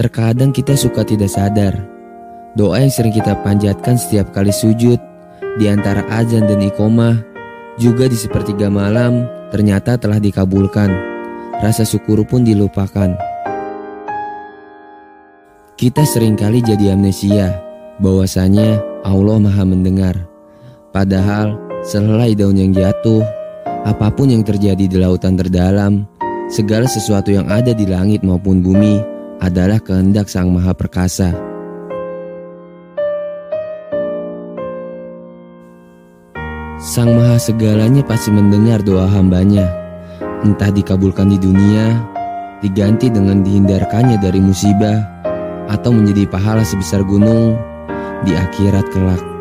Terkadang kita suka tidak sadar. Doa yang sering kita panjatkan setiap kali sujud di antara azan dan iqomah juga di sepertiga malam ternyata telah dikabulkan. Rasa syukur pun dilupakan. Kita sering kali jadi amnesia bahwasanya Allah Maha mendengar. Padahal selai daun yang jatuh, apa pun yang terjadi di lautan terdalam, segala sesuatu yang ada di langit maupun bumi adalah kehendak Sang Maha Perkasa. Sang Maha Segalanya pasti mendengar doa hambanya, entah dikabulkan di dunia, diganti dengan dihindarkannya dari musibah, atau menjadi pahala sebesar gunung di akhirat kelak.